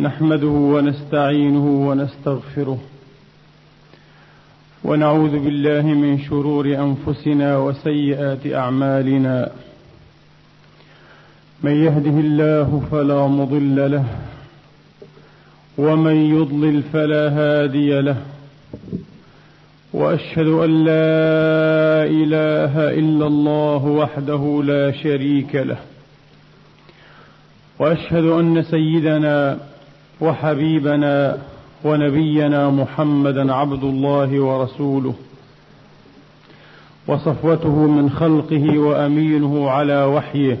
نحمده ونستعينه ونستغفره ونعوذ بالله من شرور أنفسنا وسيئات أعمالنا من يهده الله فلا مضل له ومن يضلل فلا هادي له وأشهد أن لا إله إلا الله وحده لا شريك له وأشهد أن سيدنا وحبيبنا ونبينا محمدا عبد الله ورسوله وصفوته من خلقه وأمينه على وحيه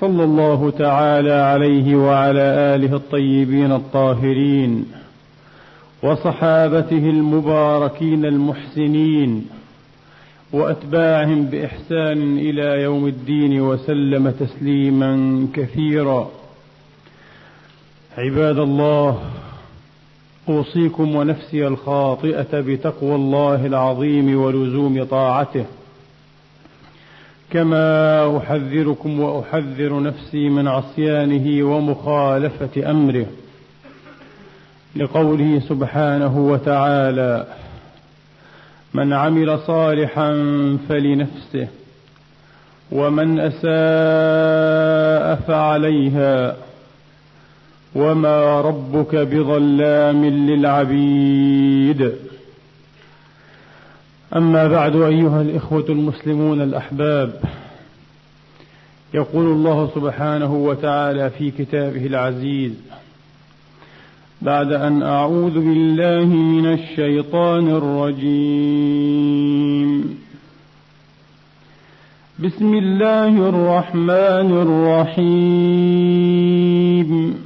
صلى الله تعالى عليه وعلى آله الطيبين الطاهرين وصحابته المباركين المحسنين وأتباعهم بإحسان إلى يوم الدين وسلم تسليما كثيرا. عباد الله أوصيكم ونفسي الخاطئة بتقوى الله العظيم ولزوم طاعته. كما أحذركم وأحذر نفسي من عصيانه ومخالفة أمره. لقوله سبحانه وتعالى من عمل صالحا فلنفسه ومن أساء فعليها وما ربك بظلام للعبيد اما بعد ايها الاخوه المسلمون الاحباب يقول الله سبحانه وتعالى في كتابه العزيز بعد ان اعوذ بالله من الشيطان الرجيم بسم الله الرحمن الرحيم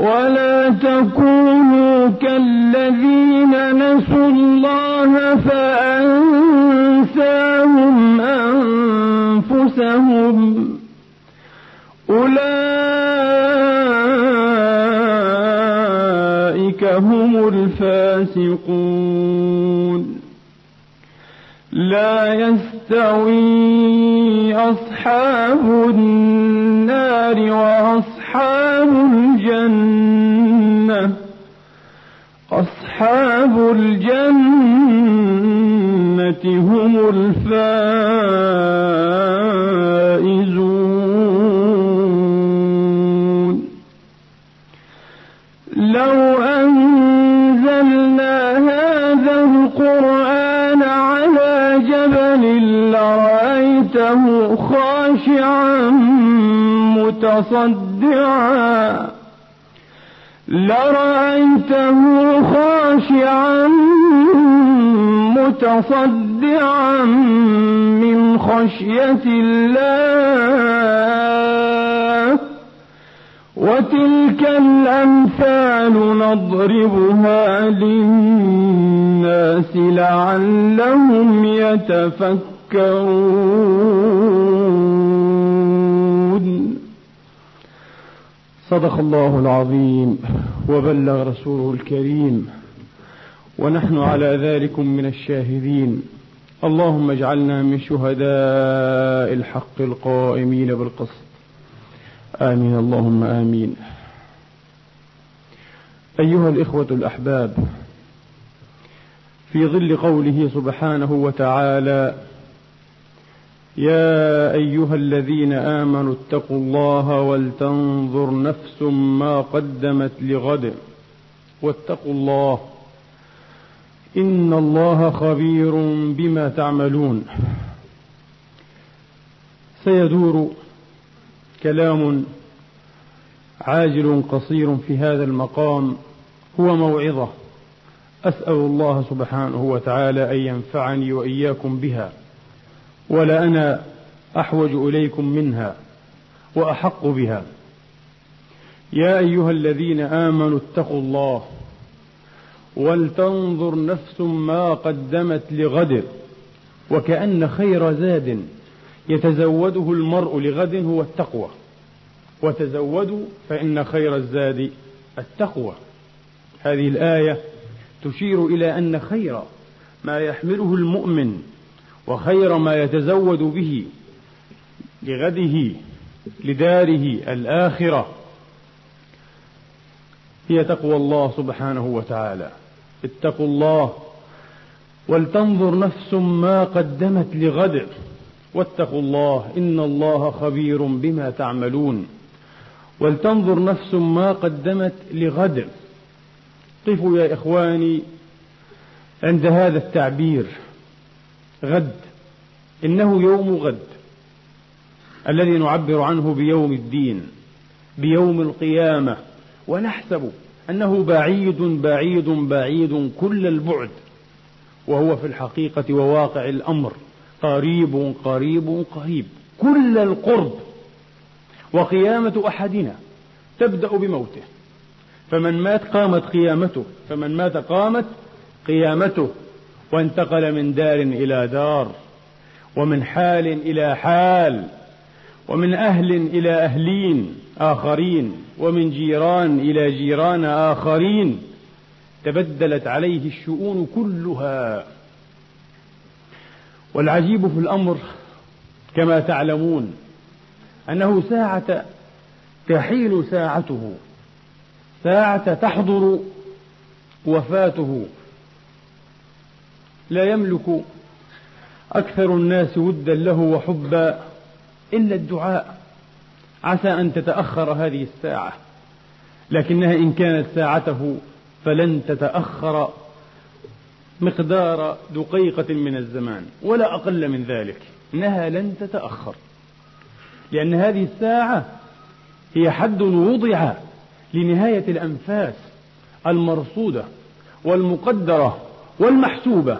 ولا تكونوا كالذين نسوا الله فأنساهم أنفسهم. أولئك هم الفاسقون. لا يستوي أصحاب النار وأصحاب الجنة أصحاب الجنة هم الفائزون. لو أنزلنا هذا القرآن على جبل لرأيته خاشعا متصدعا لرأيته خاشعا متصدعا من خشية الله. وتلك الأمثال نضربها للناس لعلهم يتفكرون. صدق الله العظيم وبلغ رسوله الكريم ونحن على ذلك من الشاهدين. اللهم اجعلنا من شهداء الحق القائمين بالقسط. آمين. اللهم آمين. أيها الإخوة الأحباب في ظل قوله سبحانه وتعالى يا أيها الذين آمنوا اتقوا الله ولتنظر نفس ما قدمت لغد واتقوا الله إن الله خبير بما تعملون سيدور كلام عاجل قصير في هذا المقام هو موعظة أسأل الله سبحانه وتعالى أن ينفعني وإياكم بها ولا أنا أحوج إليكم منها وأحق بها. يا أيها الذين آمنوا اتقوا الله ولتنظر نفس ما قدمت لغد وكأن خير زاد يتزوده المرء لغد هو التقوى. وتزودوا فإن خير الزاد التقوى. هذه الآية تشير إلى أن خير ما يحمله المؤمن وخير ما يتزود به لغده لداره الآخرة هي تقوى الله سبحانه وتعالى. اتقوا الله ولتنظر نفس ما قدمت لغد. واتقوا الله إن الله خبير بما تعملون. ولتنظر نفس ما قدمت لغد. قفوا يا إخواني عند هذا التعبير. غد. إنه يوم غد. الذي نعبر عنه بيوم الدين بيوم القيامة. ونحسب أنه بعيد بعيد بعيد كل البعد. وهو في الحقيقة وواقع الأمر. قريب قريب قريب. كل القرب. وقيامة أحدنا تبدأ بموته. فمن مات قامت قيامته. فمن مات قامت قيامته. وانتقل من دار إلى دار ومن حال إلى حال ومن أهل إلى أهلين آخرين ومن جيران إلى جيران آخرين. تبدلت عليه الشؤون كلها. والعجيب في الأمر كما تعلمون أنه ساعة تحيل ساعته ساعة تحضر وفاته. لا يملك أكثر الناس ودا له وحبا إلا الدعاء. عسى أن تتأخر هذه الساعة لكنها إن كانت ساعته فلن تتأخر. مقدار دقيقة من الزمان ولا أقل من ذلك إنها لن تتأخر لأن هذه الساعة هي حد وضع لنهاية الأنفاس المرصودة والمقدرة والمحسوبة.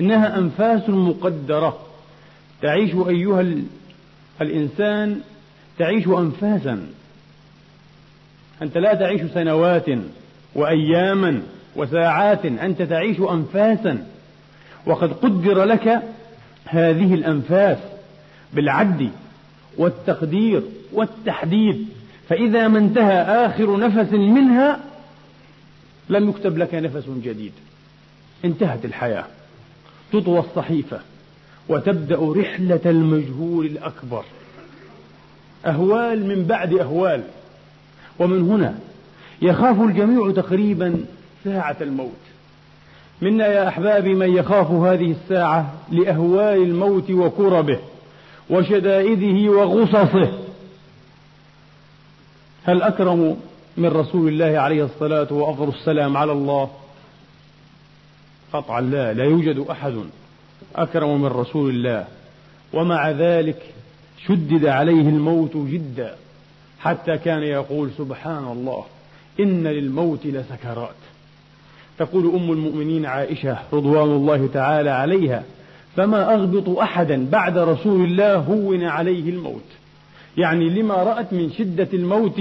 إنها أنفاس مقدرة تعيش أيها الإنسان تعيش أنفاسا. أنت لا تعيش سنوات وأياما وساعات أنت تعيش أنفاسا. وقد قدر لك هذه الأنفاس بالعد والتقدير والتحديد. فإذا ما انتهى آخر نفس منها لم يكتب لك نفس جديد. انتهت الحياة. تطوى الصحيفة وتبدأ رحلة المجهول الأكبر. أهوال من بعد أهوال. ومن هنا يخاف الجميع تقريبا ساعة الموت. منا يا أحبابي من يخاف هذه الساعة لأهوال الموت وكربه وشدائده وغصصه. هل أكرم من رسول الله عليه الصلاة وأفضل السلام على الله؟ قطعا لا لا يوجد أحد أكرم من رسول الله. ومع ذلك شدد عليه الموت جدا حتى كان يقول سبحان الله إن للموت لسكرات. تقول أم المؤمنين عائشة رضوان الله تعالى عليها فما أغبط أحدا بعد رسول الله هون عليه الموت. يعني لما رأت من شدة الموت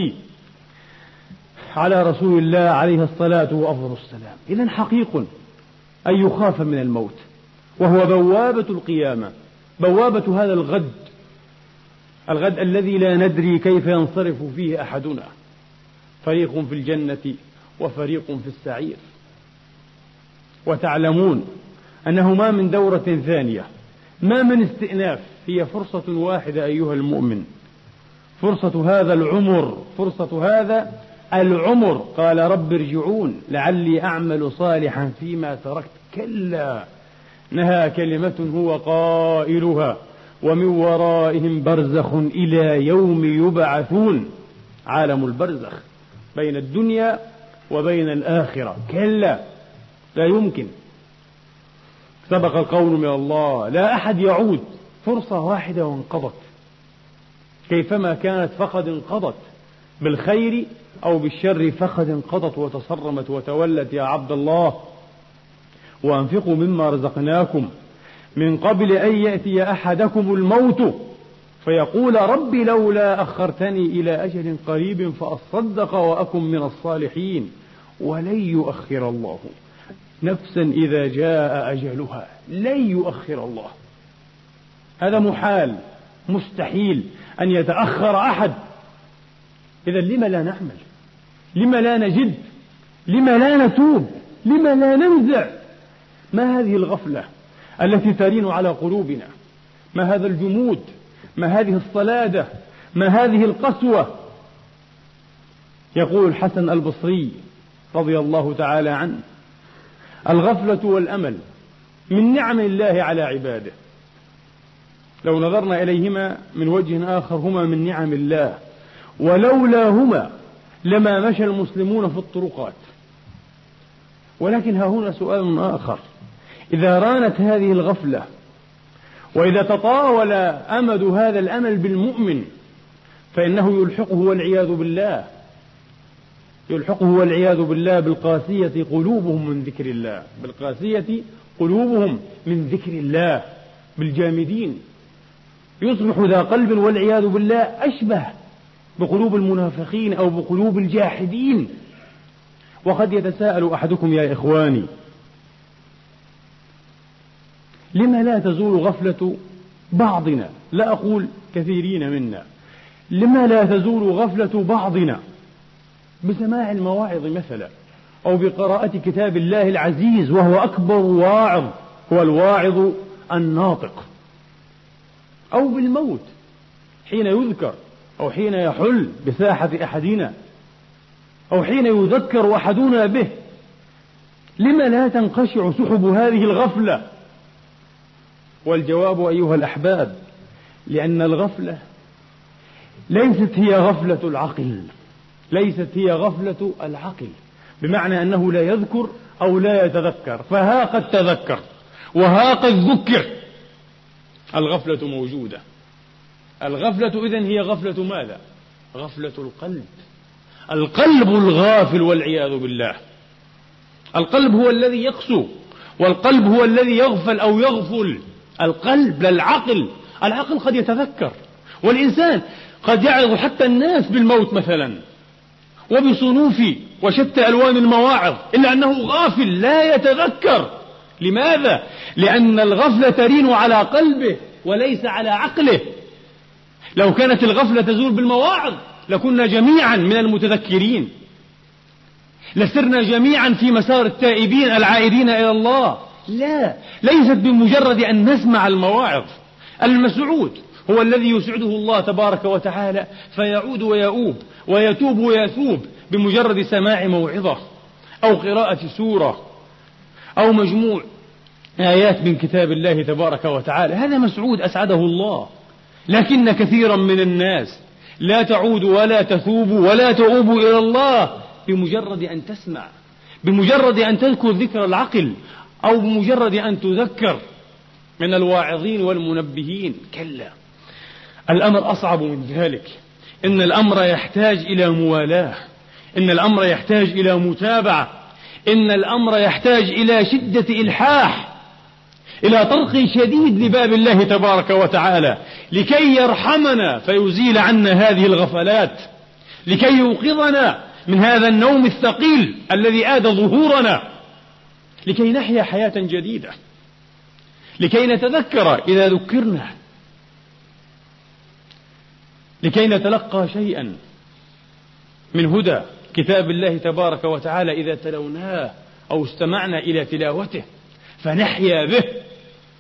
على رسول الله عليه الصلاة وأفضل السلام إذا حقيق أن يخاف من الموت وهو بوابة القيامة بوابة هذا الغد الغد الذي لا ندري كيف ينصرف فيه أحدنا. فريق في الجنة وفريق في السعير. وتعلمون أنه ما من دورة ثانية ما من استئناف هي فرصة واحدة أيها المؤمن. فرصة هذا العمر فرصة هذا العمر. قال رب ارجعون لعلي أعمل صالحا فيما تركت. كلا نهى كلمة هو قائلها ومن ورائهم برزخ إلى يوم يبعثون. عالم البرزخ بين الدنيا وبين الآخرة. كلا لا يمكن. سبق القول من الله لا أحد يعود. فرصة واحدة وانقضت. كيفما كانت فقد انقضت. بالخير أو بالشر فقد انقضت وتصرمت وتولت يا عبد الله. وأنفقوا مما رزقناكم. من قبل أن يأتي أحدكم الموت فيقول رب لولا أخرتني إلى أجل قريب فأصدق وأكن من الصالحين. ولن يؤخر الله نفسا إذا جاء أجلها. لن يؤخر الله. هذا محال مستحيل أن يتأخر أحد. إذا لما لا نعمل لما لا نجد؟ لما لا نتوب؟ لما لا ننزع؟ ما هذه الغفلة التي ترين على قلوبنا؟ ما هذا الجمود؟ ما هذه الصلادة؟ ما هذه القسوة؟ يقول الحسن البصري رضي الله تعالى عنه الغفلة والأمل من نعم الله على عباده. لو نظرنا إليهما من وجه آخر هما من نعم الله. ولولاهما لما مشى المسلمون في الطرقات. ولكن ها هنا سؤال آخر. إذا رانت هذه الغفلة وإذا تطاول أمد هذا الأمل بالمؤمن فإنه يلحقه والعياذ بالله. يلحقه والعياذ بالله بالقاسية قلوبهم من ذكر الله. بالقاسية قلوبهم من ذكر الله. بالجامدين. يصبح ذا قلب والعياذ بالله أشبه بقلوب المنافقين أو بقلوب الجاحدين. وقد يتساءل أحدكم يا إخواني لما لا تزول غفلة بعضنا؟ لا أقول كثيرين منا. لما لا تزول غفلة بعضنا؟ بسماع المواعظ مثلا أو بقراءة كتاب الله العزيز وهو أكبر واعظ هو الواعظ الناطق. أو بالموت حين يذكر أو حين يحل بساحة أحدنا أو حين يذكر أحدنا به لما لا تنقشع سحب هذه الغفلة؟ والجواب أيها الأحباب لأن الغفلة ليست هي غفلة العقل ليست هي غفلة العقل بمعنى أنه لا يذكر أو لا يتذكر فها قد تذكر وها قد ذكر الغفلة موجودة. الغفلة إذن هي غفلة ماذا؟ غفلة القلب. القلب الغافل والعياذ بالله. القلب هو الذي يقسو والقلب هو الذي يغفل أو يغفل. القلب لا العقل العقل قد يتذكر. والإنسان قد يعظ حتى الناس بالموت مثلا وبصنوف وشتى ألوان المواعظ إلا أنه غافل لا يتذكر. لماذا؟ لأن الغفلة ترين على قلبه وليس على عقله. لو كانت الغفلة تزول بالمواعظ لكنا جميعا من المتذكرين. لسرنا جميعا في مسار التائبين العائدين إلى الله. لا ليست بمجرد أن نسمع المواعظ. المسعود هو الذي يسعده الله تبارك وتعالى فيعود ويؤوب ويتوب ويثوب بمجرد سماع موعظة أو قراءة سورة أو مجموع آيات من كتاب الله تبارك وتعالى. هذا مسعود أسعده الله. لكن كثيرا من الناس لا تعود ولا تثوب ولا تؤوب إلى الله بمجرد أن تسمع بمجرد أن تذكر ذكر العقل أو بمجرد أن تذكر من الواعظين والمنبهين. كلا الأمر أصعب من ذلك. إن الأمر يحتاج إلى موالاة إن الأمر يحتاج إلى متابعة إن الأمر يحتاج إلى شدة إلحاح. إلى طرق شديد لباب الله تبارك وتعالى. لكي يرحمنا فيزيل عنا هذه الغفلات. لكي يوقظنا من هذا النوم الثقيل الذي آد ظهورنا. لكي نحيا حياة جديدة. لكي نتذكر إذا ذكرنا. لكي نتلقى شيئا من هدى كتاب الله تبارك وتعالى إذا تلوناه أو استمعنا إلى تلاوته. فنحيا به.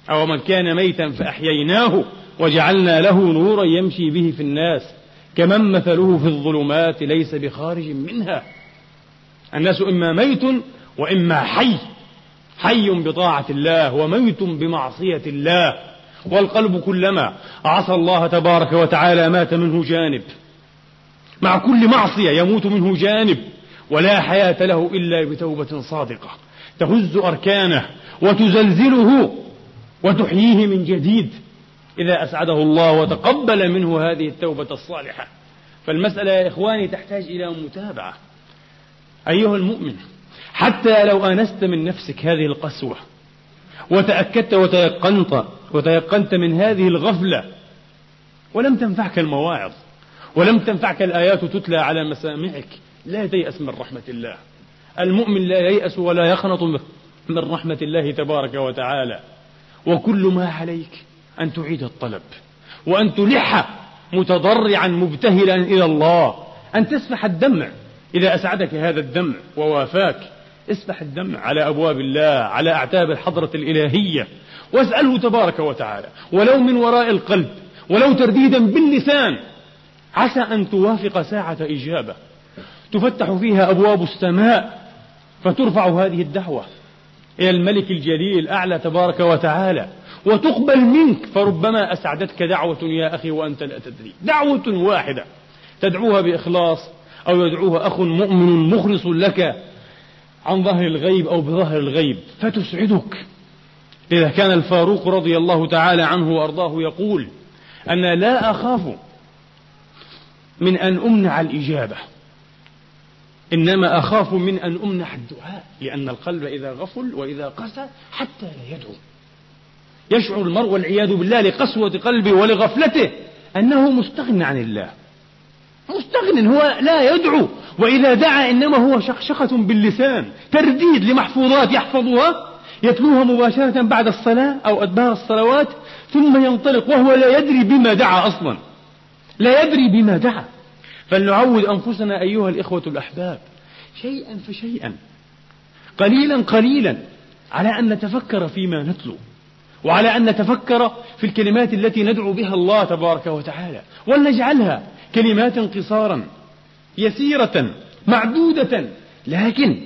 أو من كان ميتا فأحييناه وجعلنا له نورا يمشي به في الناس كمن مثله في الظلمات ليس بخارج منها. الناس إما ميت وإما حي حي بطاعة الله وميت بمعصية الله. والقلب كلما عصى الله تبارك وتعالى مات منه جانب. مع كل معصية يموت منه جانب ولا حياة له إلا بتوبة صادقة. تهز أركانه وتزلزله وتحييه من جديد إذا أسعده الله وتقبل منه هذه التوبة الصالحة. فالمسألة يا إخواني تحتاج إلى متابعة. أيها المؤمن حتى لو آنست من نفسك هذه القسوة وتأكدت وتيقنت وتيقنت من هذه الغفلة ولم تنفعك المواعظ ولم تنفعك الآيات تتلى على مسامعك لا تيأس من رحمة الله. المؤمن لا ييأس ولا يخنط من رحمة الله تبارك وتعالى. وكل ما عليك أن تعيد الطلب وأن تلح متضرعا مبتهلا إلى الله أن تسفح الدمع. إذا أسعدك هذا الدمع ووافاك اسفح الدمع على أبواب الله على أعتاب الحضرة الإلهية. واسأله تبارك وتعالى ولو من وراء القلب ولو ترديدا باللسان عسى أن توافق ساعة إجابة. تفتح فيها أبواب السماء فترفع هذه الدعوة. إلى الملك الجليل الأعلى تبارك وتعالى. وتقبل منك فربما أسعدتك دعوة يا أخي وأنت لا تدري. دعوة واحدة. تدعوها بإخلاص أو يدعوها أخ مؤمن مخلص لك عن ظهر الغيب أو بظهر الغيب. فتسعدك. إذا كان الفاروق رضي الله تعالى عنه وأرضاه يقول أنا لا أخاف من أن أمنع الإجابة. إنما أخاف من أن أمنح الدعاء لأن القلب إذا غفل وإذا قسى حتى لا يدعو. يشعر المرء والعياذ بالله لقسوة قلبه ولغفلته أنه مستغن عن الله. مستغن هو لا يدعو. وإذا دعا إنما هو شخشخة باللسان ترديد لمحفوظات يحفظها يتلوها مباشرة بعد الصلاة أو أدبار الصلوات ثم ينطلق وهو لا يدري بما دعا أصلا. لا يدري بما دعا. فلنعود أنفسنا أيها الإخوة الأحباب. شيئا فشيئا. قليلا قليلا على أن نتفكر فيما نتلو وعلى أن نتفكر في الكلمات التي ندعو بها الله تبارك وتعالى ولنجعلها كلمات قصارا يسيرة معدودة لكن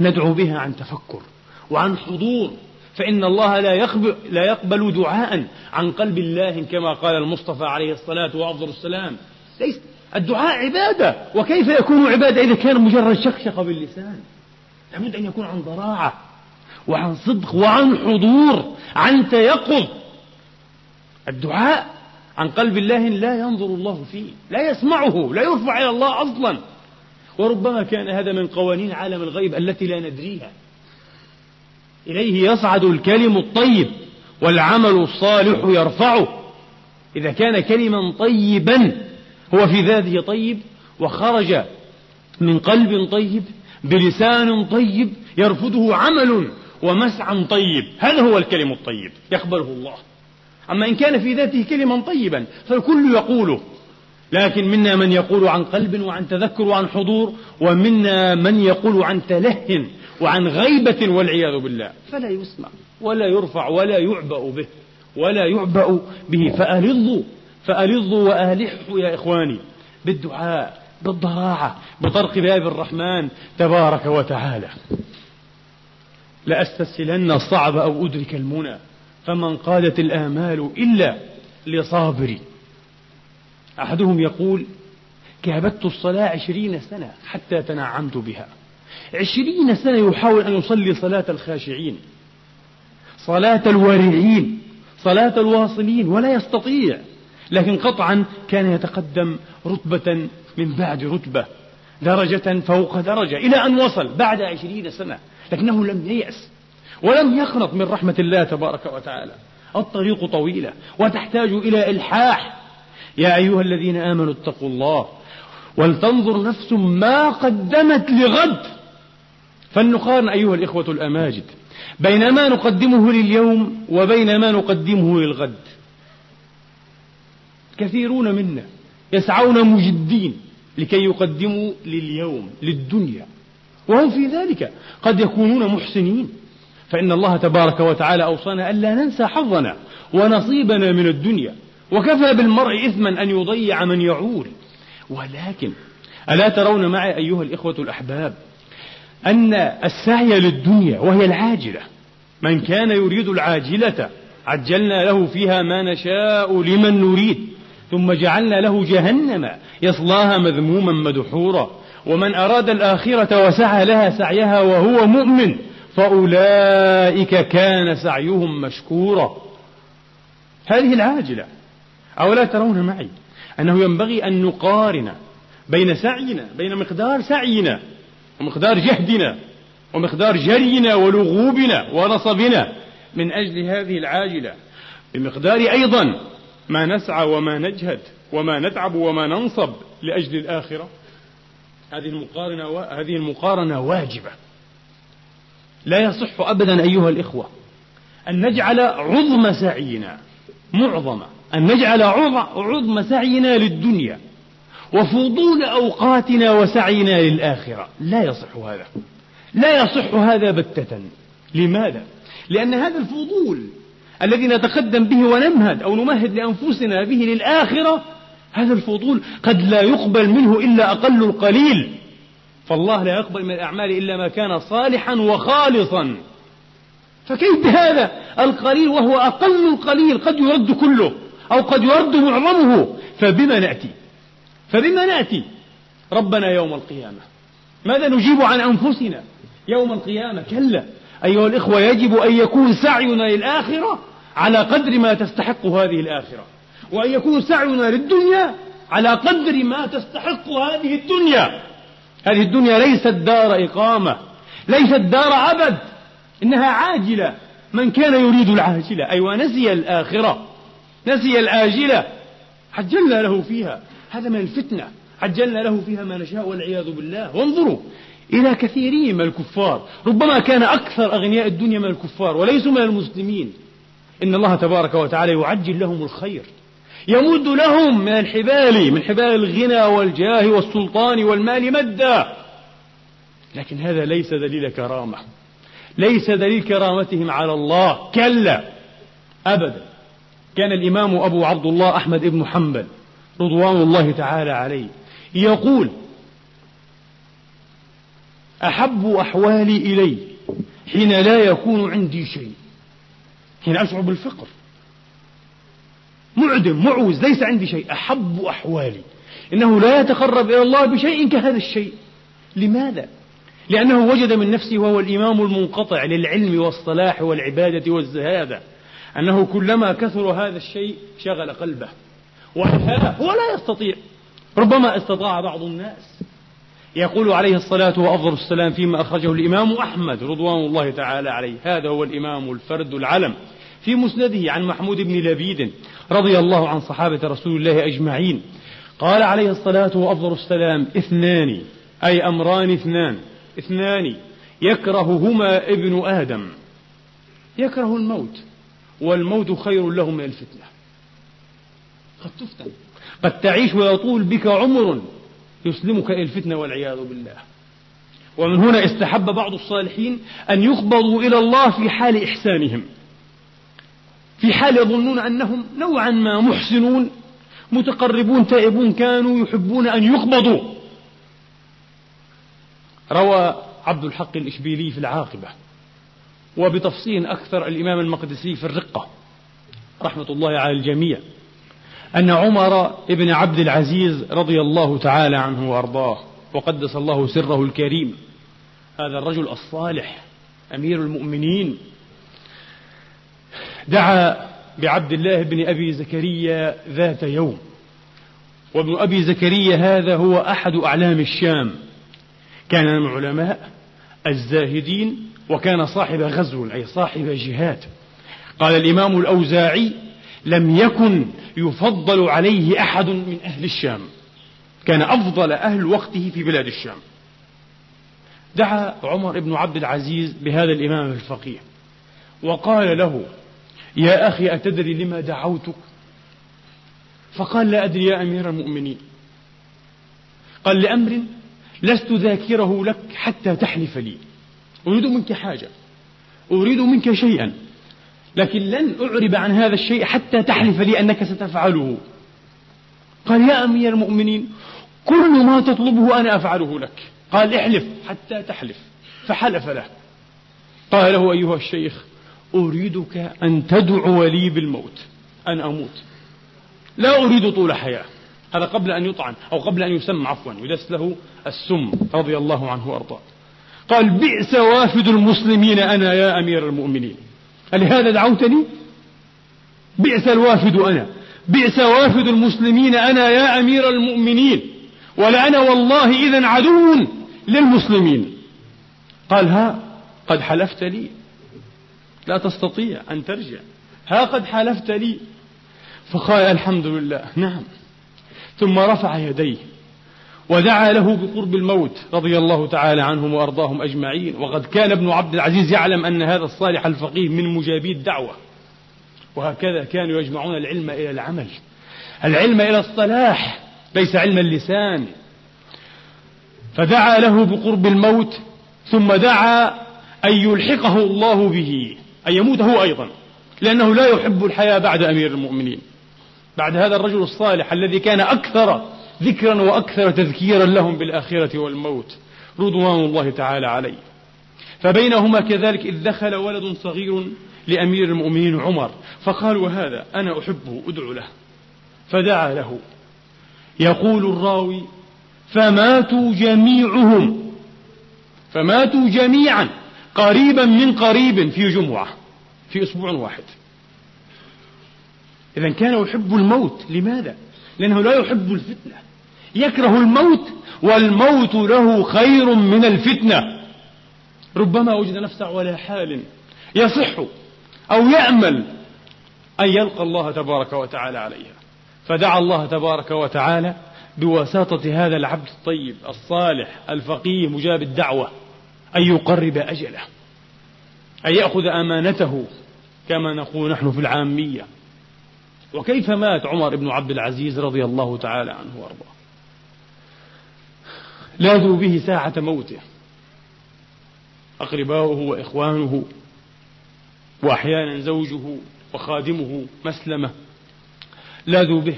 ندعو بها عن تفكر وعن حضور. فإن الله لا يقبل, لا يقبل دعاء عن قلب الله كما قال المصطفى عليه الصلاة وأفضل السلام ليس الدعاء عبادة. وكيف يكون عبادة إذا كان مجرد شخشقة باللسان؟ لابد أن يكون عن ضراعة وعن صدق وعن حضور عن تيقظ. الدعاء عن قلب الله لا ينظر الله فيه لا يسمعه لا يرفع إلى الله أصلا. وربما كان هذا من قوانين عالم الغيب التي لا ندريها. إليه يصعد الكلم الطيب والعمل الصالح يرفعه. إذا كان كلما طيبا هو في ذاته طيب وخرج من قلب طيب بلسان طيب يرفضه عمل ومسعى طيب. هذا هو الكلم الطيب يقبله الله. أما إن كان في ذاته كلما طيبا فالكل يقوله. لكن منا من يقول عن قلب وعن تذكر وعن حضور ومنا من يقول عن تله وعن غيبة والعياذ بالله. فلا يسمع ولا يرفع ولا يعبأ به ولا يعبأ به فألظوا. فألظوا وألحوا يا إخواني بالدعاء بالضراعة بطرق باب الرحمن تبارك وتعالى. لأستسهلن الصعب أو أدرك المنى فمن قادت الآمال إلا لصابري أحدهم يقول كابدت الصلاة عشرين سنة حتى تنعمت بها. عشرين سنة يحاول أن يصلي صلاة الخاشعين صلاة الورعين صلاة الواصلين ولا يستطيع. لكن قطعا كان يتقدم رتبة من بعد رتبة درجة فوق درجة إلى أن وصل بعد عشرين سنة لكنه لم ييأس ولم يقنط من رحمة الله تبارك وتعالى. الطريق طويلة وتحتاج إلى إلحاح. يا أيها الذين آمنوا اتقوا الله ولتنظر نفس ما قدمت لغد. فلنقارن أيها الإخوة الأماجد بين ما نقدمه لليوم وبين ما نقدمه للغد. كثيرون منا يسعون مجدين لكي يقدموا لليوم للدنيا. وهم في ذلك قد يكونون محسنين. فإن الله تبارك وتعالى أوصانا ألا ننسى حظنا ونصيبنا من الدنيا وكفى بالمرء إثما أن يضيع من يعول. ولكن ألا ترون معي أيها الإخوة الأحباب أن السعي للدنيا وهي العاجلة. من كان يريد العاجلة عجلنا له فيها ما نشاء لمن نريد. ثم جعلنا له جهنم يصلاها مذموما مدحورا. ومن أراد الآخرة وسعى لها سعيها وهو مؤمن فأولئك كان سعيهم مشكورا. هذه العاجلة أولا ترون معي أنه ينبغي أن نقارن بين سعينا بين مقدار سعينا ومقدار جهدنا ومقدار جرينا ولغوبنا ونصبنا. من أجل هذه العاجلة بمقدار أيضا ما نسعى وما نجهد وما نتعب وما ننصب لأجل الآخرة. هذه المقارنة و... هذه المقارنة واجبة. لا يصح أبدا أيها الإخوة أن نجعل عظم سعينا معظم أن نجعل عظم سعينا للدنيا وفضول أوقاتنا وسعينا للآخرة. لا يصح هذا. لا يصح هذا بتة. لماذا؟ لأن هذا الفضول الذي نتقدم به ونمهد أو نمهد لأنفسنا به للآخرة هذا الفضول قد لا يقبل منه إلا أقل القليل. فالله لا يقبل من الأعمال إلا ما كان صالحا وخالصا. فكيف بهذا؟ القليل وهو أقل القليل قد يرد كله أو قد يرد معظمه. فبما نأتي؟ فبما نأتي؟ ربنا يوم القيامة. ماذا نجيب عن أنفسنا يوم القيامة؟ كلا. أيها الإخوة يجب أن يكون سعينا للآخرة على قدر ما تستحق هذه الآخرة. وأن يكون سعينا للدنيا على قدر ما تستحق هذه الدنيا. هذه الدنيا ليست دار إقامة ليست دار أبد إنها عاجلة. من كان يريد العاجلة؟ أي أيوة ونسي الآخرة. نسي الآجلة عجلنا له فيها. هذا من الفتنة. عجلنا له فيها ما نشاء والعياذ بالله. وانظروا إلى كثيرين من الكفار. ربما كان أكثر أغنياء الدنيا من الكفار وليسوا من المسلمين. إن الله تبارك وتعالى يعجل لهم الخير. يمد لهم من الحبال من حبال الغنى والجاه والسلطان والمال مدا. لكن هذا ليس دليل كرامة. ليس دليل كرامتهم على الله. كلا. أبدا. كان الإمام أبو عبد الله أحمد بن حنبل رضوان الله تعالى عليه يقول أحب أحوالي إلي حين لا يكون عندي شيء. حين أشعر بالفقر معدم معوز ليس عندي شيء أحب أحوالي. إنه لا يتقرب إلى الله بشيء كهذا الشيء. لماذا؟ لأنه وجد من نفسه وهو الإمام المنقطع للعلم والصلاح والعبادة والزهادة أنه كلما كثر هذا الشيء شغل قلبه. وألهاه هو لا يستطيع. ربما استطاع بعض الناس. يقول عليه الصلاة وأفضل السلام فيما أخرجه الإمام أحمد رضوان الله تعالى عليه. هذا هو الإمام الفرد العلم. في مسنده عن محمود بن لبيد رضي الله عن صحابة رسول الله أجمعين قال عليه الصلاة وأفضل السلام اثنان أي أمران اثنان. اثنان يكرههما ابن آدم. يكره الموت والموت خير له من الفتنة. قد تفتن. قد تعيش ويطول بك عمر. يسلمك إلى الفتنة والعياذ بالله. ومن هنا استحب بعض الصالحين أن يقبضوا إلى الله في حال إحسانهم. في حال يظنون أنهم نوعا ما محسنون متقربون تائبون كانوا يحبون أن يقبضوا. روى عبد الحق الإشبيلي في العاقبة وبتفصيل أكثر الإمام المقدسي في الرقة. رحمة الله على الجميع. أن عمر بن عبد العزيز رضي الله تعالى عنه وأرضاه وقدس الله سره الكريم. هذا الرجل الصالح أمير المؤمنين. دعا بعبد الله بن أبي زكريا ذات يوم. وابن أبي زكريا هذا هو أحد أعلام الشام. كان من العلماء الزاهدين وكان صاحب غزو أي صاحب جهاد. قال الإمام الأوزاعي لم يكن يفضل عليه أحد من أهل الشام. كان أفضل أهل وقته في بلاد الشام. دعا عمر بن عبد العزيز بهذا الإمام الفقيه وقال له يا أخي أتدري لما دعوتك؟ فقال لا أدري يا أمير المؤمنين. قال لأمر لست ذاكره لك حتى تحلف لي. أريد منك حاجة. أريد منك شيئا. لكن لن أعرب عن هذا الشيء حتى تحلف لي أنك ستفعله. قال يا أمير المؤمنين كل ما تطلبه أنا أفعله لك. قال احلف حتى تحلف. فحلف له. قال له أيها الشيخ أريدك أن تدعو لي بالموت. أن أموت. لا أريد طول حياة. هذا قبل أن يطعن أو قبل أن يسمى عفوا يدس له السم رضي الله عنه وأرضاه. قال بئس وافد المسلمين أنا يا أمير المؤمنين. ألهذا دعوتني؟ بئس الوافد أنا. بئس وافد المسلمين أنا يا أمير المؤمنين. ولأنا والله إذا عدو للمسلمين. قال ها قد حلفت لي. لا تستطيع أن ترجع. ها قد حالفت لي. فقال الحمد لله نعم. ثم رفع يديه. ودعا له بقرب الموت رضي الله تعالى عنهم وأرضاهم أجمعين. وقد كان ابن عبد العزيز يعلم أن هذا الصالح الفقيه من مجابي الدعوة. وهكذا كانوا يجمعون العلم إلى العمل. العلم إلى الصلاح ليس علم اللسان. فدعا له بقرب الموت ثم دعا أن يلحقه الله به أن يموت هو أيضا لأنه لا يحب الحياة بعد أمير المؤمنين. بعد هذا الرجل الصالح الذي كان أكثر ذكرا وأكثر تذكيرا لهم بالآخرة والموت رضوان الله تعالى عليه. فبينهما كذلك إذ دخل ولد صغير لأمير المؤمنين عمر فقال وهذا أنا أحبه أدعو له. فدعا له. يقول الراوي فماتوا جميعهم فماتوا جميعا قريبا من قريب في جمعة في أسبوع واحد. اذا كان يحب الموت لماذا؟ لأنه لا يحب الفتنة. يكره الموت والموت له خير من الفتنة. ربما وجد نفسه على حال يصح أو يأمل أن يلقى الله تبارك وتعالى عليها. فدعا الله تبارك وتعالى بواسطة هذا العبد الطيب الصالح الفقيه مجاب الدعوة أن يقرب أجله أن يأخذ أمانته كما نقول نحن في العامية. وكيف مات عمر بن عبد العزيز رضي الله تعالى عنه وأرضاه؟ لاذوا به ساعة موته. أقرباؤه وإخوانه وأحيانا زوجه وخادمه مسلمة. لاذوا به.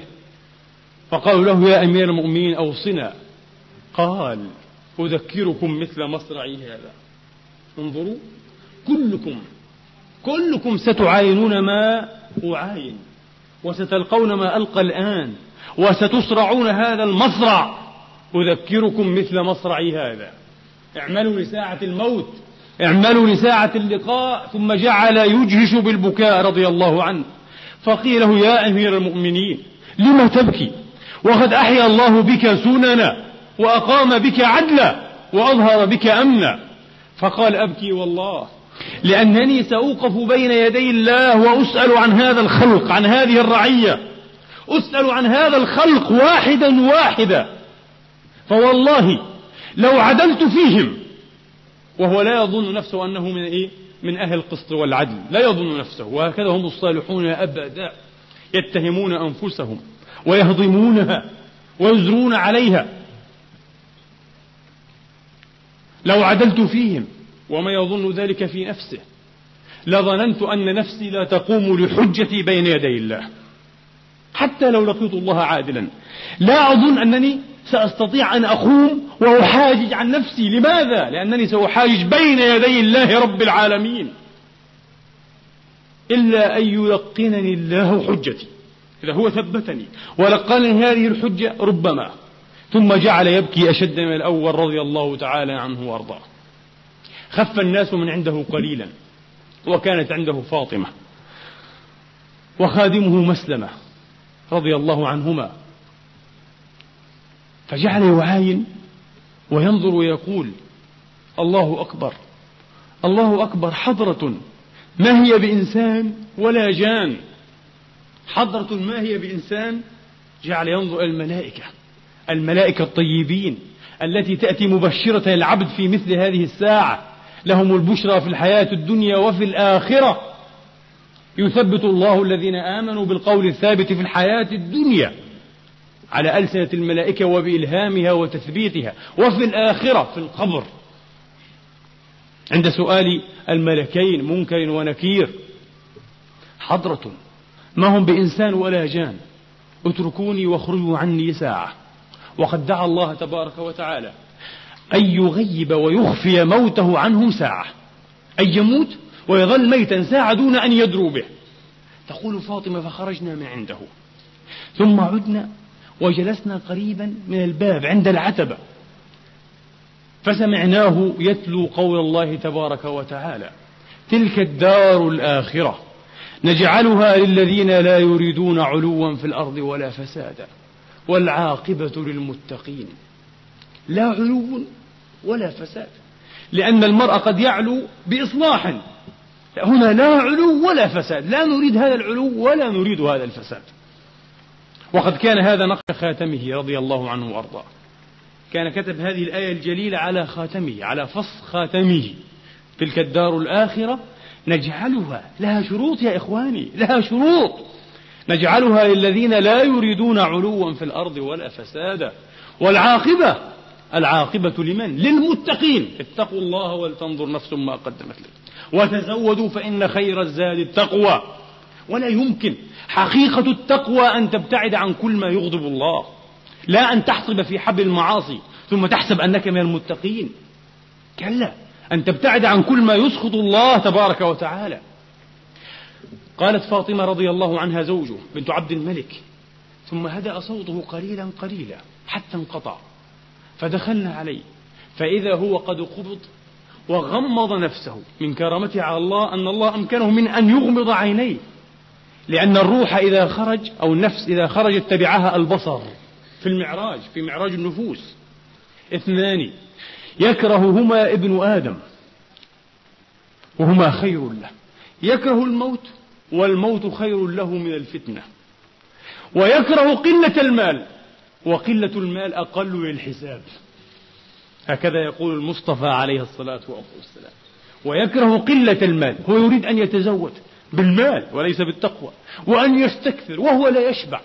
فقالوا له يا أمير المؤمنين أوصنا. قال أذكركم مثل مصرعي هذا. انظروا كلكم كلكم ستعاينون ما أعاين وستلقون ما ألقى الآن وستصرعون هذا المصرع أذكركم مثل مصرعي هذا. اعملوا لساعة الموت اعملوا لساعة اللقاء ثم جعل يجهش بالبكاء رضي الله عنه. فقيل له يا أمير المؤمنين لم تبكي؟ وقد أحيا الله بك سننا وأقام بك عدلا وأظهر بك أمنا. فقال أبكي والله لأنني سأوقف بين يدي الله وأسأل عن هذا الخلق عن هذه الرعية. أسأل عن هذا الخلق واحدا واحدا. فوالله لو عدلت فيهم وهو لا يظن نفسه أنه من إيه؟ من أهل القسط والعدل لا يظن نفسه وهكذا هم الصالحون أبدا يتهمون أنفسهم ويهضمونها ويزرون عليها لو عدلت فيهم وما يظن ذلك في نفسه لظننت أن نفسي لا تقوم لحجتي بين يدي الله حتى لو لقيت الله عادلا لا أظن أنني سأستطيع أن أقوم وأحاجج عن نفسي. لماذا؟ لأنني سأحاجج بين يدي الله رب العالمين. إلا أن يلقنني الله حجتي. إذا هو ثبتني. ولقنني هذه الحجة ربما. ثم جعل يبكي أشد من الأول رضي الله تعالى عنه وأرضاه. خف الناس من عنده قليلا. وكانت عنده فاطمة. وخادمه مسلمة رضي الله عنهما. فجعل يعاين وينظر ويقول الله أكبر الله أكبر حضرة ما هي بإنسان ولا جان. حضرة ما هي بإنسان؟ جعل ينظر إلى الملائكة الملائكة الطيبين التي تأتي مبشرة العبد في مثل هذه الساعة. لهم البشرى في الحياة الدنيا وفي الآخرة. يثبت الله الذين آمنوا بالقول الثابت في الحياة الدنيا. على ألسنة الملائكة وبإلهامها وتثبيتها وفي الآخرة في القبر. عند سؤال الملكين منكر ونكير حضرة ما هم بإنسان ولا جان؟ اتركوني واخرجوا عني ساعة. وقد دعا الله تبارك وتعالى أن يغيب ويخفي موته عنهم ساعة. أن يموت ويظل ميتا ساعة دون أن يدروا به. تقول فاطمة فخرجنا من عنده. ثم عدنا وجلسنا قريبا من الباب عند العتبة. فسمعناه يتلو قول الله تبارك وتعالى تلك الدار الآخرة نجعلها للذين لا يريدون علوا في الأرض ولا فسادا والعاقبة للمتقين. لا علو ولا فساد لأن المرء قد يعلو بإصلاح هنا لا علو ولا فساد لا نريد هذا العلو ولا نريد هذا الفساد. وقد كان هذا نقش خاتمه رضي الله عنه وأرضاه. كان كتب هذه الآية الجليلة على خاتمه على فص خاتمه. تلك الدار الآخرة نجعلها لها شروط يا إخواني لها شروط. نجعلها للذين لا يريدون علوا في الأرض ولا فسادا. والعاقبة العاقبة لمن؟ للمتقين. اتقوا الله ولتنظر نفس ما قدمت لك وتزودوا فإن خير الزاد التقوى. ولا يمكن حقيقة التقوى أن تبتعد عن كل ما يغضب الله. لا أن تحصب في حبل المعاصي ثم تحسب أنك من المتقين. كلا أن تبتعد عن كل ما يسخط الله تبارك وتعالى. قالت فاطمة رضي الله عنها زوجه بنت عبد الملك ثم هدأ صوته قليلا قليلا حتى انقطع. فدخلنا عليه فإذا هو قد قبض وغمض نفسه من كرامته على الله أن الله أمكنه من أن يغمض عينيه. لأن الروح إذا خرج أو النفس إذا خرجت تبعها البصر. في المعراج في معراج النفوس. اثنان يكرههما ابن آدم. وهما خير له. يكره الموت والموت خير له من الفتنة. ويكره قلة المال وقلة المال أقل للحساب. هكذا يقول المصطفى عليه الصلاة والسلام. ويكره قلة المال هو يريد أن يتزود بالمال وليس بالتقوى وأن يستكثر وهو لا يشبع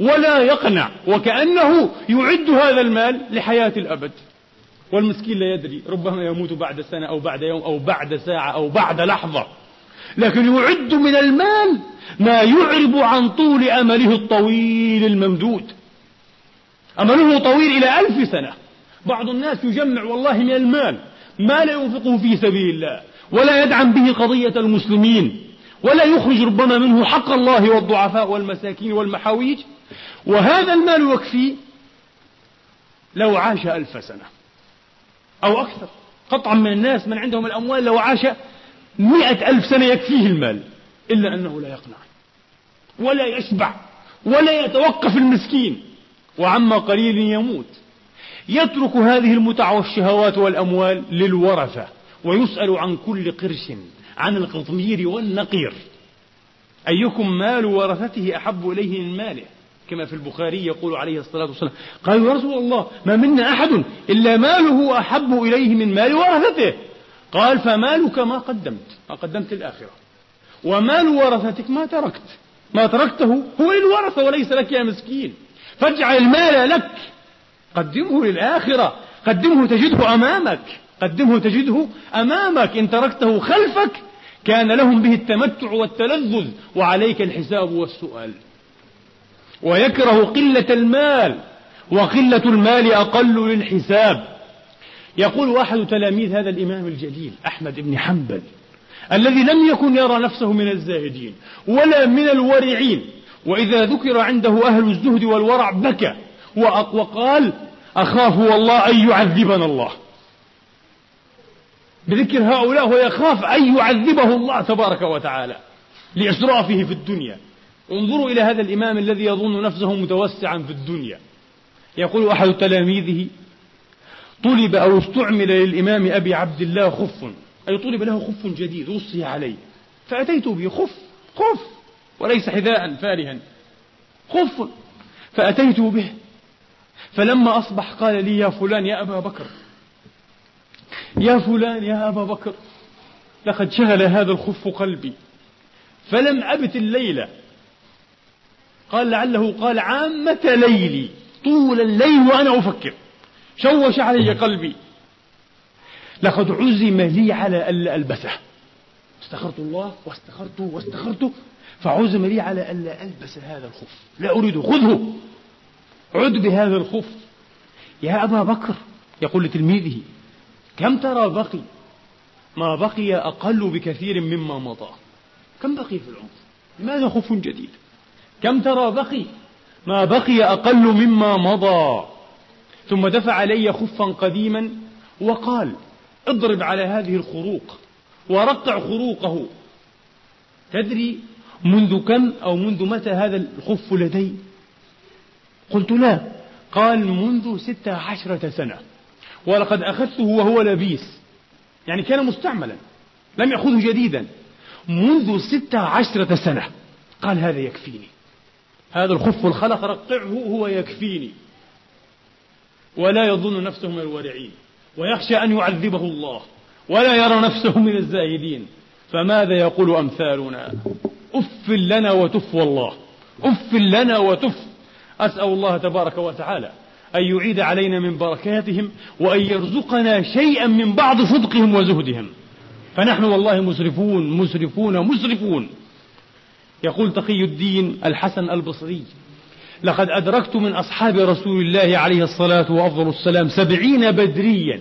ولا يقنع وكأنه يعد هذا المال لحياة الأبد. والمسكين لا يدري ربما يموت بعد سنة أو بعد يوم أو بعد ساعة أو بعد لحظة لكن يعد من المال ما يعرب عن طول أمله الطويل الممدود. أمله طويل إلى ألف سنة. بعض الناس يجمع والله من المال ما لا ينفقه في سبيل الله ولا يدعم به قضية المسلمين. ولا يخرج ربما منه حق الله والضعفاء والمساكين والمحاويج. وهذا المال يكفي لو عاش ألف سنة أو أكثر. قطعا من الناس من عندهم الأموال لو عاش مئة ألف سنة يكفيه المال إلا أنه لا يقنع ولا يشبع ولا يتوقف المسكين. وعما قليل يموت. يترك هذه المتع والشهوات والأموال للورثة ويسأل عن كل قرش عن القطمير والنقير. أيكم مال ورثته أحب إليه من ماله؟ كما في البخاري يقول عليه الصلاة والسلام. قالوا يا رسول الله ما منا أحد إلا ماله أحب إليه من مال ورثته. قال فمالك ما قدمت ما قدمت الآخرة. ومال ورثتك ما تركت. ما تركته هو للورثة وليس لك يا مسكين. فاجعل المال لك. قدمه للآخرة. قدمه تجده أمامك. قدمه تجده أمامك. إن تركته خلفك كان لهم به التمتع والتلذذ وعليك الحساب والسؤال. ويكره قلة المال وقلة المال أقل للحساب. يقول أحد تلاميذ هذا الإمام الجليل أحمد بن حنبل الذي لم يكن يرى نفسه من الزاهدين ولا من الورعين وإذا ذكر عنده أهل الزهد والورع بكى وقال أخاف والله أن يعذبنا الله. بذكر هؤلاء هو يخاف أن يعذبه الله تبارك وتعالى لإسرافه في الدنيا. انظروا إلى هذا الإمام الذي يظن نفسه متوسعا في الدنيا. يقول أحد تلاميذه طلب أو استعمل للإمام أبي عبد الله خف. أي طلب له خف جديد وصي عليه. فأتيت به خف خف وليس حذاء فارها. خف. فأتيت به. فلما أصبح قال لي يا فلان يا أبا بكر. يا فلان يا أبا بكر لقد شغل هذا الخف قلبي فلم أبت الليلة قال لعله قال عامة ليلي طول الليل وأنا أفكر. شوش علي قلبي. لقد عزم لي على ألا ألبسه. استخرت الله واستخرته واستخرته فعزم لي على ألا ألبس هذا الخف. لا أريده خذه. عد بهذا الخف. يا أبا بكر يقول لتلميذه كم ترى بقي؟ ما بقي أقل بكثير مما مضى. كم بقي في العمر؟ لماذا خف جديد؟ كم ترى بقي؟ ما بقي أقل مما مضى. ثم دفع علي خفا قديما وقال اضرب على هذه الخروق ورقع خروقه. تدري منذ كم أو منذ متى هذا الخف لدي؟ قلت لا قال منذ ستة عشرة سنة. ولقد أخذته وهو لبيس يعني كان مستعملا لم يأخذه جديدا. منذ ستة عشرة سنة. قال هذا يكفيني. هذا الخف الخلق رقعه هو يكفيني. ولا يظن نفسه من الورعين ويخشى أن يعذبه الله. ولا يرى نفسه من الزاهدين. فماذا يقول أمثالنا؟ أف لنا وتف والله. أف لنا وتف. أسأل الله تبارك وتعالى أن يعيد علينا من بركاتهم وأن يرزقنا شيئا من بعض صدقهم وزهدهم. فنحن والله مسرفون مسرفون مسرفون. يقول تقي الدين الحسن البصري لقد أدركت من أصحاب رسول الله عليه الصلاة وأفضل السلام سبعين بدريا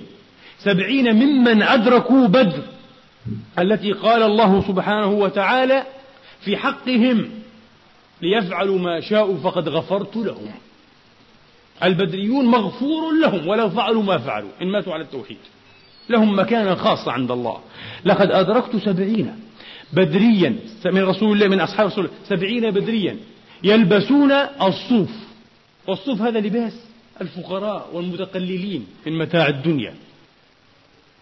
سبعين ممن أدركوا بدر التي قال الله سبحانه وتعالى في حقهم ليفعلوا ما شاءوا فقد غفرت لهم. البدريون مغفور لهم ولو فعلوا ما فعلوا. إن ماتوا على التوحيد. لهم مكانا خاصة عند الله. لقد أدركت سبعين بدريا من رسول الله من أصحاب رسول الله سبعين بدريا يلبسون الصوف. والصوف هذا لباس الفقراء والمتقللين من متاع الدنيا.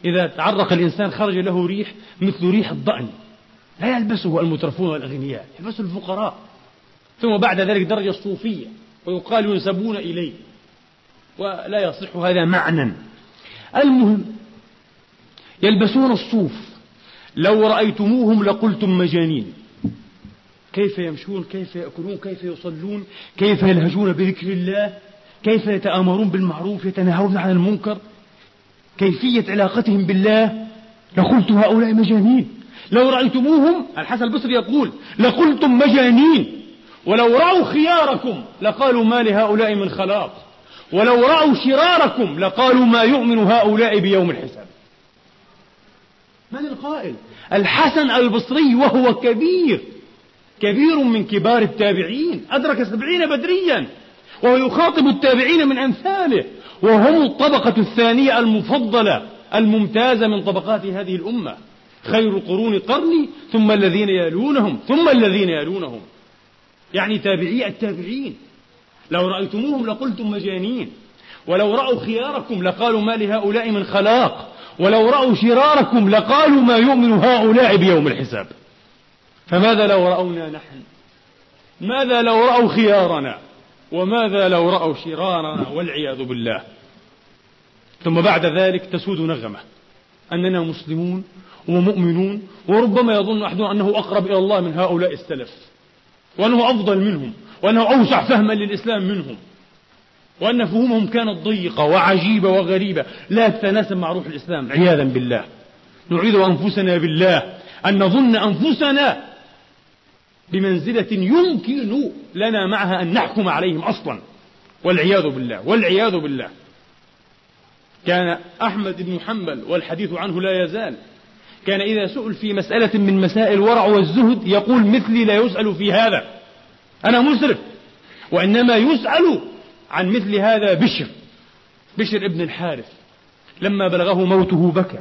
إذا تعرق الإنسان خرج له ريح مثل ريح الضأن. لا يلبسه المترفون والأغنياء يلبسه الفقراء. ثم بعد ذلك درجة الصوفية ويقال ينسبون إليه. ولا يصح هذا معنى. المهم يلبسون الصوف. لو رأيتموهم لقلتم مجانين. كيف يمشون؟ كيف يأكلون؟ كيف يصلون؟ كيف يلهجون بذكر الله؟ كيف يتآمرون بالمعروف؟ يتناهون عن المنكر؟ كيفية علاقتهم بالله؟ لقلت هؤلاء مجانين. لو رأيتموهم الحسن البصري يقول لقلتم مجانين. ولو رأوا خياركم لقالوا ما لهؤلاء من خلاق ولو رأوا شراركم لقالوا ما يؤمن هؤلاء بيوم الحساب. من القائل؟ الحسن البصري وهو كبير كبير من كبار التابعين أدرك سبعين بدريا وهو يخاطب التابعين من أمثاله وهم الطبقة الثانية المفضلة الممتازة من طبقات هذه الأمة. خير القرون قرني ثم الذين يلونهم ثم الذين يلونهم. يعني تابعي التابعين. لو رأيتموهم لقلتم مجانين. ولو رأوا خياركم لقالوا ما لهؤلاء من خلاق. ولو رأوا شراركم لقالوا ما يؤمن هؤلاء بيوم الحساب. فماذا لو رأونا نحن؟ ماذا لو رأوا خيارنا؟ وماذا لو رأوا شرارنا؟ والعياذ بالله. ثم بعد ذلك تسود نغمة. أننا مسلمون ومؤمنون وربما يظن أحدنا أنه أقرب إلى الله من هؤلاء السلف. وأنه أفضل منهم. وأنه أوسع فهما للإسلام منهم. وأن فهومهم كانت ضيقة وعجيبة وغريبة. لا تتناسب مع روح الإسلام عياذا بالله. نعيد أنفسنا بالله. أن نظن أنفسنا بمنزلة يمكن لنا معها أن نحكم عليهم أصلا. والعياذ بالله والعياذ بالله. كان أحمد بن حنبل والحديث عنه لا يزال. كان إذا سئل في مسألة من مسائل الورع والزهد يقول مثلي لا يسأل في هذا. أنا مسرف. وإنما يسأل عن مثل هذا بشر بشر ابن الحارث. لما بلغه موته بكى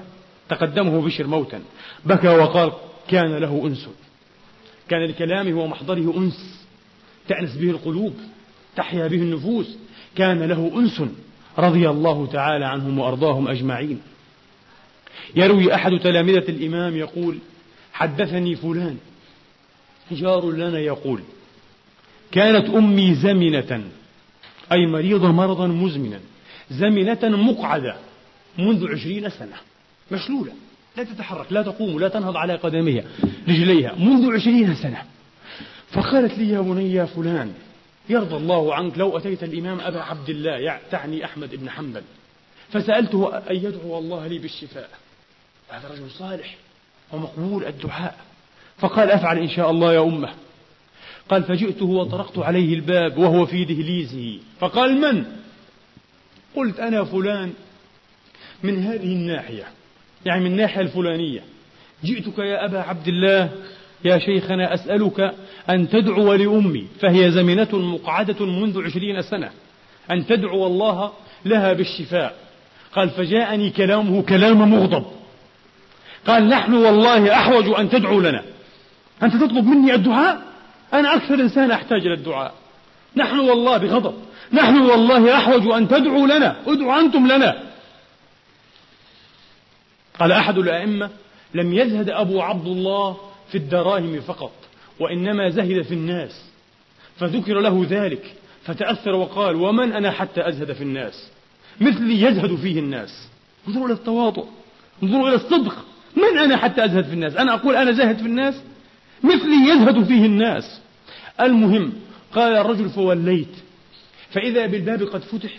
تقدمه بشر موتا بكى وقال كان له أنس. كان لكلامه ومحضره أنس. تأنس به القلوب تحيا به النفوس. كان له أنس رضي الله تعالى عنهم وأرضاهم أجمعين. يروي أحد تلامذة الإمام يقول حدثني فلان. جار لنا يقول كانت أمي زمنة أي مريضة مرضا مزمنا زمنة مقعدة منذ عشرين سنة مشلولة لا تتحرك لا تقوم لا تنهض على قدميها رجليها منذ عشرين سنة. فقالت لي يا بني يا فلان يرضى الله عنك لو أتيت الإمام أبا عبد الله تعني أحمد بن حنبل. فسألته أن يدعو الله لي بالشفاء؟ هذا رجل صالح ومقبول الدعاء. فقال أفعل إن شاء الله يا أمة. قال فجئته وطرقت عليه الباب وهو في دهليزه فقال من؟ قلت أنا فلان من هذه الناحية يعني من الناحية الفلانية. جئتك يا أبا عبد الله يا شيخنا أسألك أن تدعو لأمي فهي زمنة مقعدة منذ عشرين سنة أن تدعو الله لها بالشفاء. قال فجاءني كلامه كلام مغضب. قال نحن والله أحوج أن تدعو لنا. أنت تطلب مني الدعاء؟ أنا أكثر إنسان أحتاج إلى الدعاء. نحن والله بغضب. نحن والله أحوج أن تدعوا لنا. ادعوا أنتم لنا. قال أحد الأئمة لم يزهد أبو عبد الله في الدراهم فقط وإنما زهد في الناس. فذكر له ذلك فتأثر وقال ومن أنا حتى أزهد في الناس؟ مثلي يزهد فيه الناس. انظروا إلى التواضع. انظروا إلى الصدق. من أنا حتى أزهد في الناس؟ أنا أقول أنا زاهد في الناس؟ مثلي يزهد فيه الناس. المهم قال الرجل فوليت. فإذا بالباب قد فتح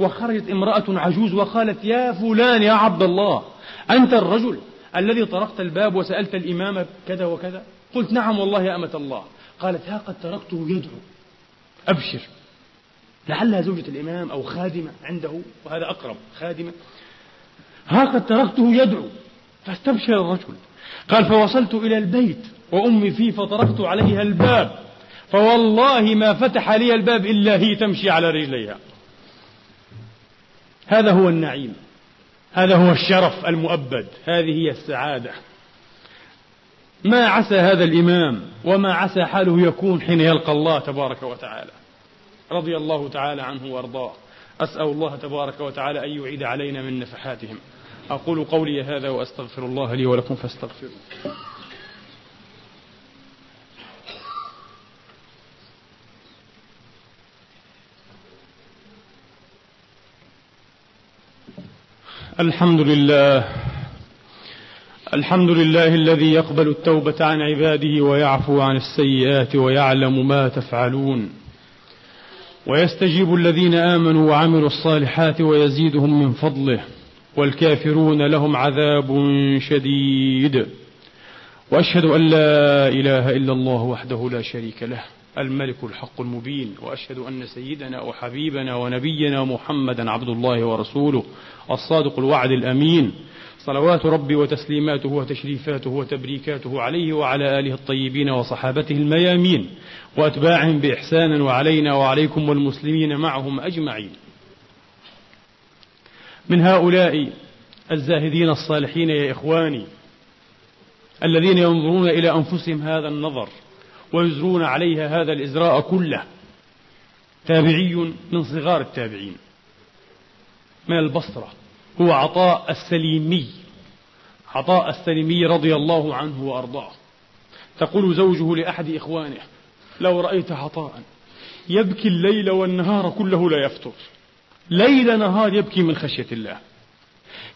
وخرجت امرأة عجوز وقالت يا فلان يا عبد الله أنت الرجل الذي طرقت الباب وسألت الإمام كذا وكذا؟ قلت نعم والله يا أمة الله. قالت ها قد تركته يدعو. أبشر. لعلها زوجة الإمام أو خادمة عنده وهذا أقرب خادمة. ها قد تركته يدعو. فاستبشر الرجل. قال فوصلت إلى البيت وأمي فيه فطرقت عليها الباب. فوالله ما فتح لي الباب إلا هي تمشي على رجليها. هذا هو النعيم. هذا هو الشرف المؤبد. هذه هي السعادة. ما عسى هذا الإمام وما عسى حاله يكون حين يلقى الله تبارك وتعالى. رضي الله تعالى عنه وأرضاه. أسأل الله تبارك وتعالى أن يعيد علينا من نفحاتهم. أقول قولي هذا وأستغفر الله لي ولكم فاستغفروا الحمد لله. الحمد لله الذي يقبل التوبة عن عباده ويعفو عن السيئات ويعلم ما تفعلون. ويستجيب الذين آمنوا وعملوا الصالحات ويزيدهم من فضله. والكافرون لهم عذاب شديد. وأشهد أن لا إله إلا الله وحده لا شريك له الملك الحق المبين. وأشهد أن سيدنا وحبيبنا ونبينا محمدا عبد الله ورسوله الصادق الوعد الأمين. صلوات ربي وتسليماته وتشريفاته وتبريكاته عليه وعلى آله الطيبين وصحابته الميامين وأتباعهم بإحسان وعلينا وعليكم والمسلمين معهم أجمعين. من هؤلاء الزاهدين الصالحين يا إخواني الذين ينظرون إلى أنفسهم هذا النظر ويزرون عليها هذا الإزراء كله تابعي من صغار التابعين. من البصرة هو عطاء السليمي عطاء السليمي رضي الله عنه وأرضاه. تقول زوجه لأحد إخوانه لو رأيت عطاء يبكي الليل والنهار كله لا يفتر ليل نهار يبكي من خشية الله.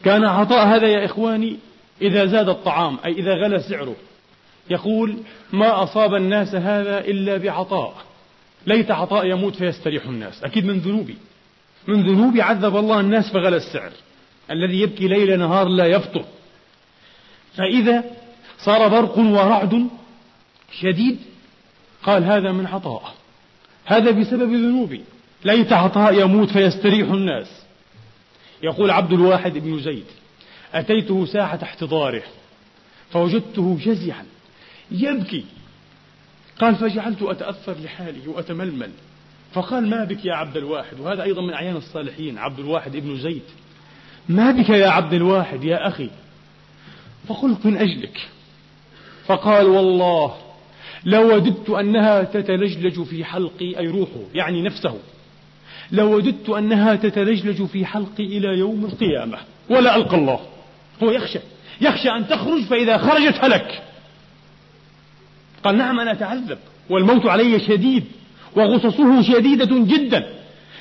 كان عطاء هذا يا إخواني إذا زاد الطعام أي إذا غلى سعره. يقول ما أصاب الناس هذا إلا بعطاء. ليت عطاء يموت فيستريح الناس. أكيد من ذنوبي. من ذنوبي عذب الله الناس فغلى السعر. الذي يبكي ليل نهار لا يفطر. فإذا صار برق ورعد شديد قال هذا من عطاء. هذا بسبب ذنوبي. ليت عطاء يموت فيستريح الناس. يقول عبد الواحد بن زيد أتيته ساعة احتضاره فوجدته جزعا. يبكي. قال فجعلت أتأثر لحاله وأتململ. فقال ما بك يا عبد الواحد؟ وهذا أيضا من أعيان الصالحين عبد الواحد ابن زيد. ما بك يا عبد الواحد يا أخي؟ فقلت من أجلك. فقال والله لوددت أنها تتلجلج في حلقي أي روحه يعني نفسه. لوددت أنها تتلجلج في حلقي إلى يوم القيامة. ولا ألقى الله. هو يخشى. يخشى أن تخرج فإذا خرجت هلك. قال نعم أنا أتعذب. والموت علي شديد وغصصه شديدة جدا.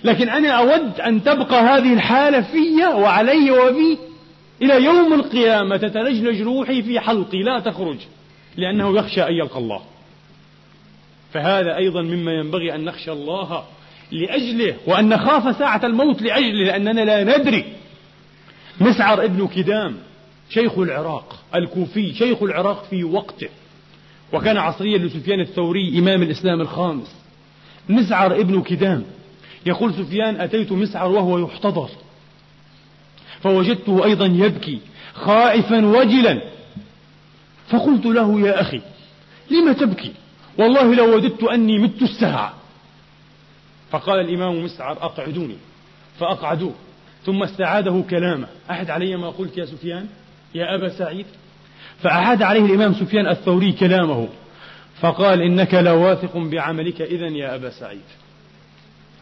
لكن أنا أود أن تبقى هذه الحالة في وعلي وبي إلى يوم القيامة. تتلجلج روحي في حلقي لا تخرج لأنه يخشى أن يلقى الله. فهذا أيضا مما ينبغي أن نخشى الله. لأجله وأن نخاف ساعة الموت لأجله لأننا لا ندري. مسعر ابن كدام شيخ العراق الكوفي شيخ العراق في وقته وكان عصريا لسفيان الثوري إمام الإسلام الخامس. مسعر ابن كدام يقول سفيان أتيت مسعر وهو يحتضر. فوجدته أيضا يبكي خائفا وجلا. فقلت له يا أخي لم تبكي؟ والله لو وددت أني مت الساعة. فقال الإمام مسعر أقعدوني. فأقعدوه. ثم استعاده كلامه. أحد علي ما قلت يا سفيان؟ يا أبا سعيد؟ فأعاد عليه الإمام سفيان الثوري كلامه. فقال إنك لواثق بعملك إذا يا أبا سعيد.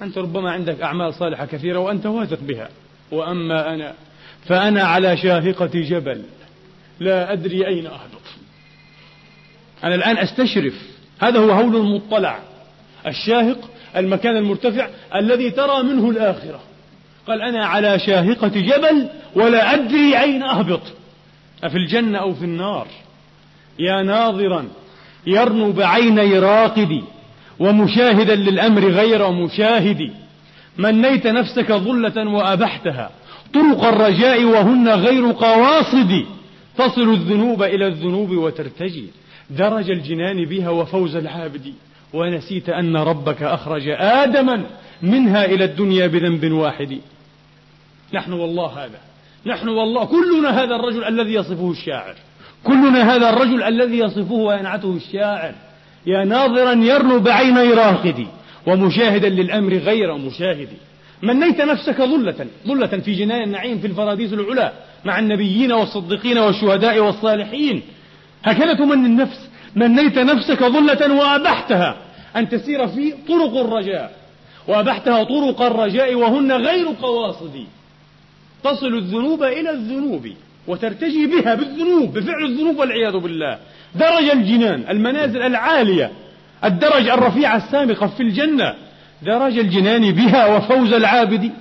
أنت ربما عندك أعمال صالحة كثيرة وأنت واثق بها. وأما أنا فأنا على شاهقة جبل. لا أدري أين أهبط. أنا الآن أستشرف. هذا هو هول المطلع. الشاهق المكان المرتفع الذي ترى منه الآخرة. قال أنا على شاهقة جبل ولا أدري أين أهبط. أفي الجنة أو في النار؟ يا ناظرا يرنو بعيني راقدي ومشاهدا للأمر غير مشاهد منيت نفسك ظلة وأبحتها. طرق الرجاء وهن غير قواصد. تصل الذنوب إلى الذنوب وترتجي. درج الجنان بها وفوز العابد. ونسيت أن ربك أخرج آدما منها إلى الدنيا بذنب واحد. نحن والله هذا. نحن والله كلنا هذا الرجل الذي يصفه الشاعر. كلنا هذا الرجل الذي يصفه وينعته الشاعر. يا ناظرا يرنو بعيني راقدي ومشاهدا للأمر غير مشاهد. منيت نفسك ظلة ظلة في جنان النعيم في الفراديس العلا مع النبيين والصديقين والشهداء والصالحين. هكذا تمني النفس. منيت نفسك ظلة وأبحتها. أن تسير في طرق الرجاء. وأبحتها طرق الرجاء وهن غير قواصد تصل الذنوب إلى الذنوب وترتجي بها بالذنوب بفعل الذنوب والعياذ بالله. درج الجنان المنازل العالية. الدرج الرفيع السامقة في الجنة. درج الجنان بها وفوز العابد.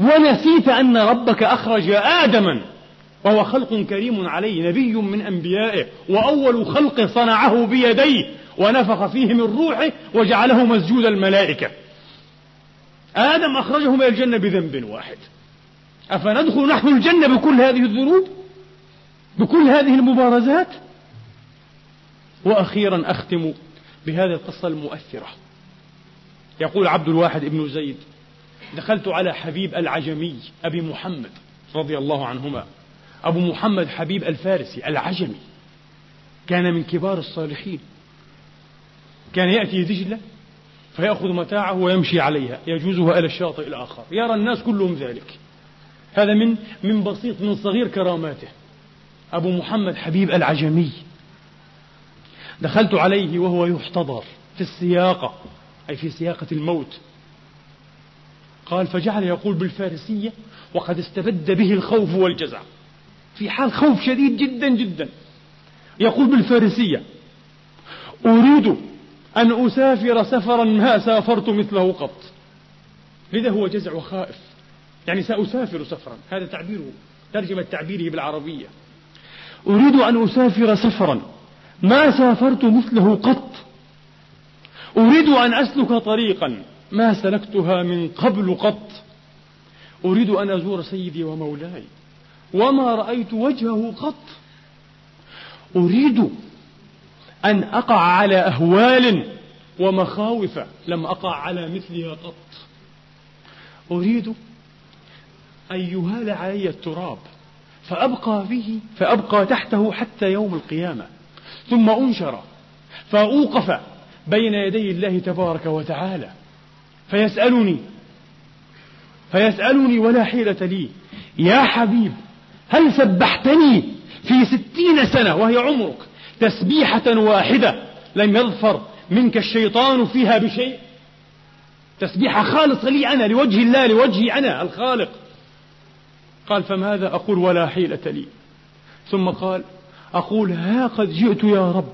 ونسيت أن ربك أخرج آدما. وهو خلق كريم عليه نبي من أنبيائه. وأول خلق صنعه بيديه. ونفخ فيه من روحه وجعله مسجود الملائكة. آدم أخرجه من الجنة بذنب واحد. أفندخل نحن الجنة بكل هذه الذنوب؟ بكل هذه المبارزات؟ وأخيرا أختم بهذه القصة المؤثرة. يقول عبد الواحد ابن زيد دخلت على حبيب العجمي أبي محمد رضي الله عنهما. أبو محمد حبيب الفارسي العجمي. كان من كبار الصالحين. كان يأتي دجلة فيأخذ متاعه ويمشي عليها يجوزها إلى الشاطئ الآخر. يرى الناس كلهم ذلك. هذا من من بسيط من صغير كراماته. أبو محمد حبيب العجمي. دخلت عليه وهو يحتضر في السياقة أي في سياقة الموت. قال فجعل يقول بالفارسية وقد استبد به الخوف والجزع. في حال خوف شديد جدا جدا. يقول بالفارسية أريد أن أسافر سفرا ما سافرت مثله قط. لذا هو جزع وخائف يعني سأسافر سفرا. هذا تعبيره. ترجمة تعبيره بالعربية. أريد أن أسافر سفرا ما سافرت مثله قط. أريد أن أسلك طريقا ما سلكتها من قبل قط. أريد أن أزور سيدي ومولاي وما رأيت وجهه قط. أريد أن أقع على أهوال ومخاوف لم أقع على مثلها قط. أريد أن يهال علي التراب فأبقى فيه فأبقى تحته حتى يوم القيامة ثم أنشر فأوقف بين يدي الله تبارك وتعالى فيسألني فيسألني ولا حيلة لي. يا حبيب هل سبحتني في ستين سنة وهي عمرك؟ تسبيحة واحدة لم يظفر منك الشيطان فيها بشيء. تسبيحة خالصة لي أنا لوجه الله لوجهي أنا الخالق. قال فماذا أقول ولا حيلة لي؟ ثم قال أقول ها قد جئت يا رب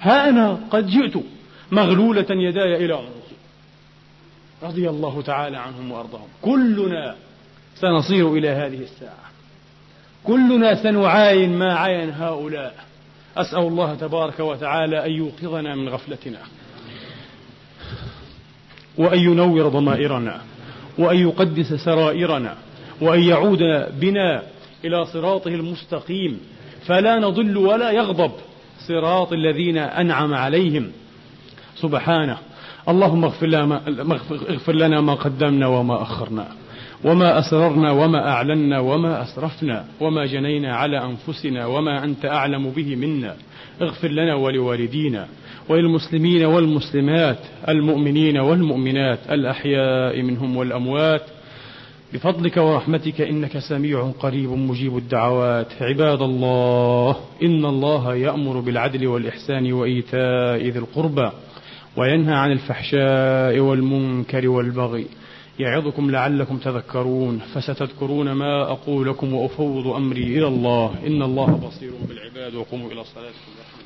ها أنا قد جئت مغلولة يداي إلى عنقي رضي الله تعالى عنهم وأرضاهم. كلنا سنصير إلى هذه الساعة. كلنا سنعاين ما عاين هؤلاء. أسأل الله تبارك وتعالى أن يوقظنا من غفلتنا وأن ينور ضمائرنا وأن يقدس سرائرنا وأن يعود بنا إلى صراطه المستقيم فلا نضل ولا يغضب صراط الذين أنعم عليهم سبحانه اللهم اغفر لنا, ما قدمنا وما أخرنا وما أسررنا وما أعلنا وما أسرفنا وما جنينا على أنفسنا وما أنت أعلم به منا. اغفر لنا ولوالدينا وللمسلمين والمسلمات المؤمنين والمؤمنات الأحياء منهم والأموات. بفضلك ورحمتك إنك سميع قريب مجيب الدعوات. عباد الله إن الله يأمر بالعدل والإحسان وإيتاء ذي القربى وينهى عن الفحشاء والمنكر والبغي. يعظكم لعلكم تذكرون فستذكرون ما أقول لكم وأفوض أمري إلى الله. إن الله بصير بالعباد وقوموا إلى صلاتكم.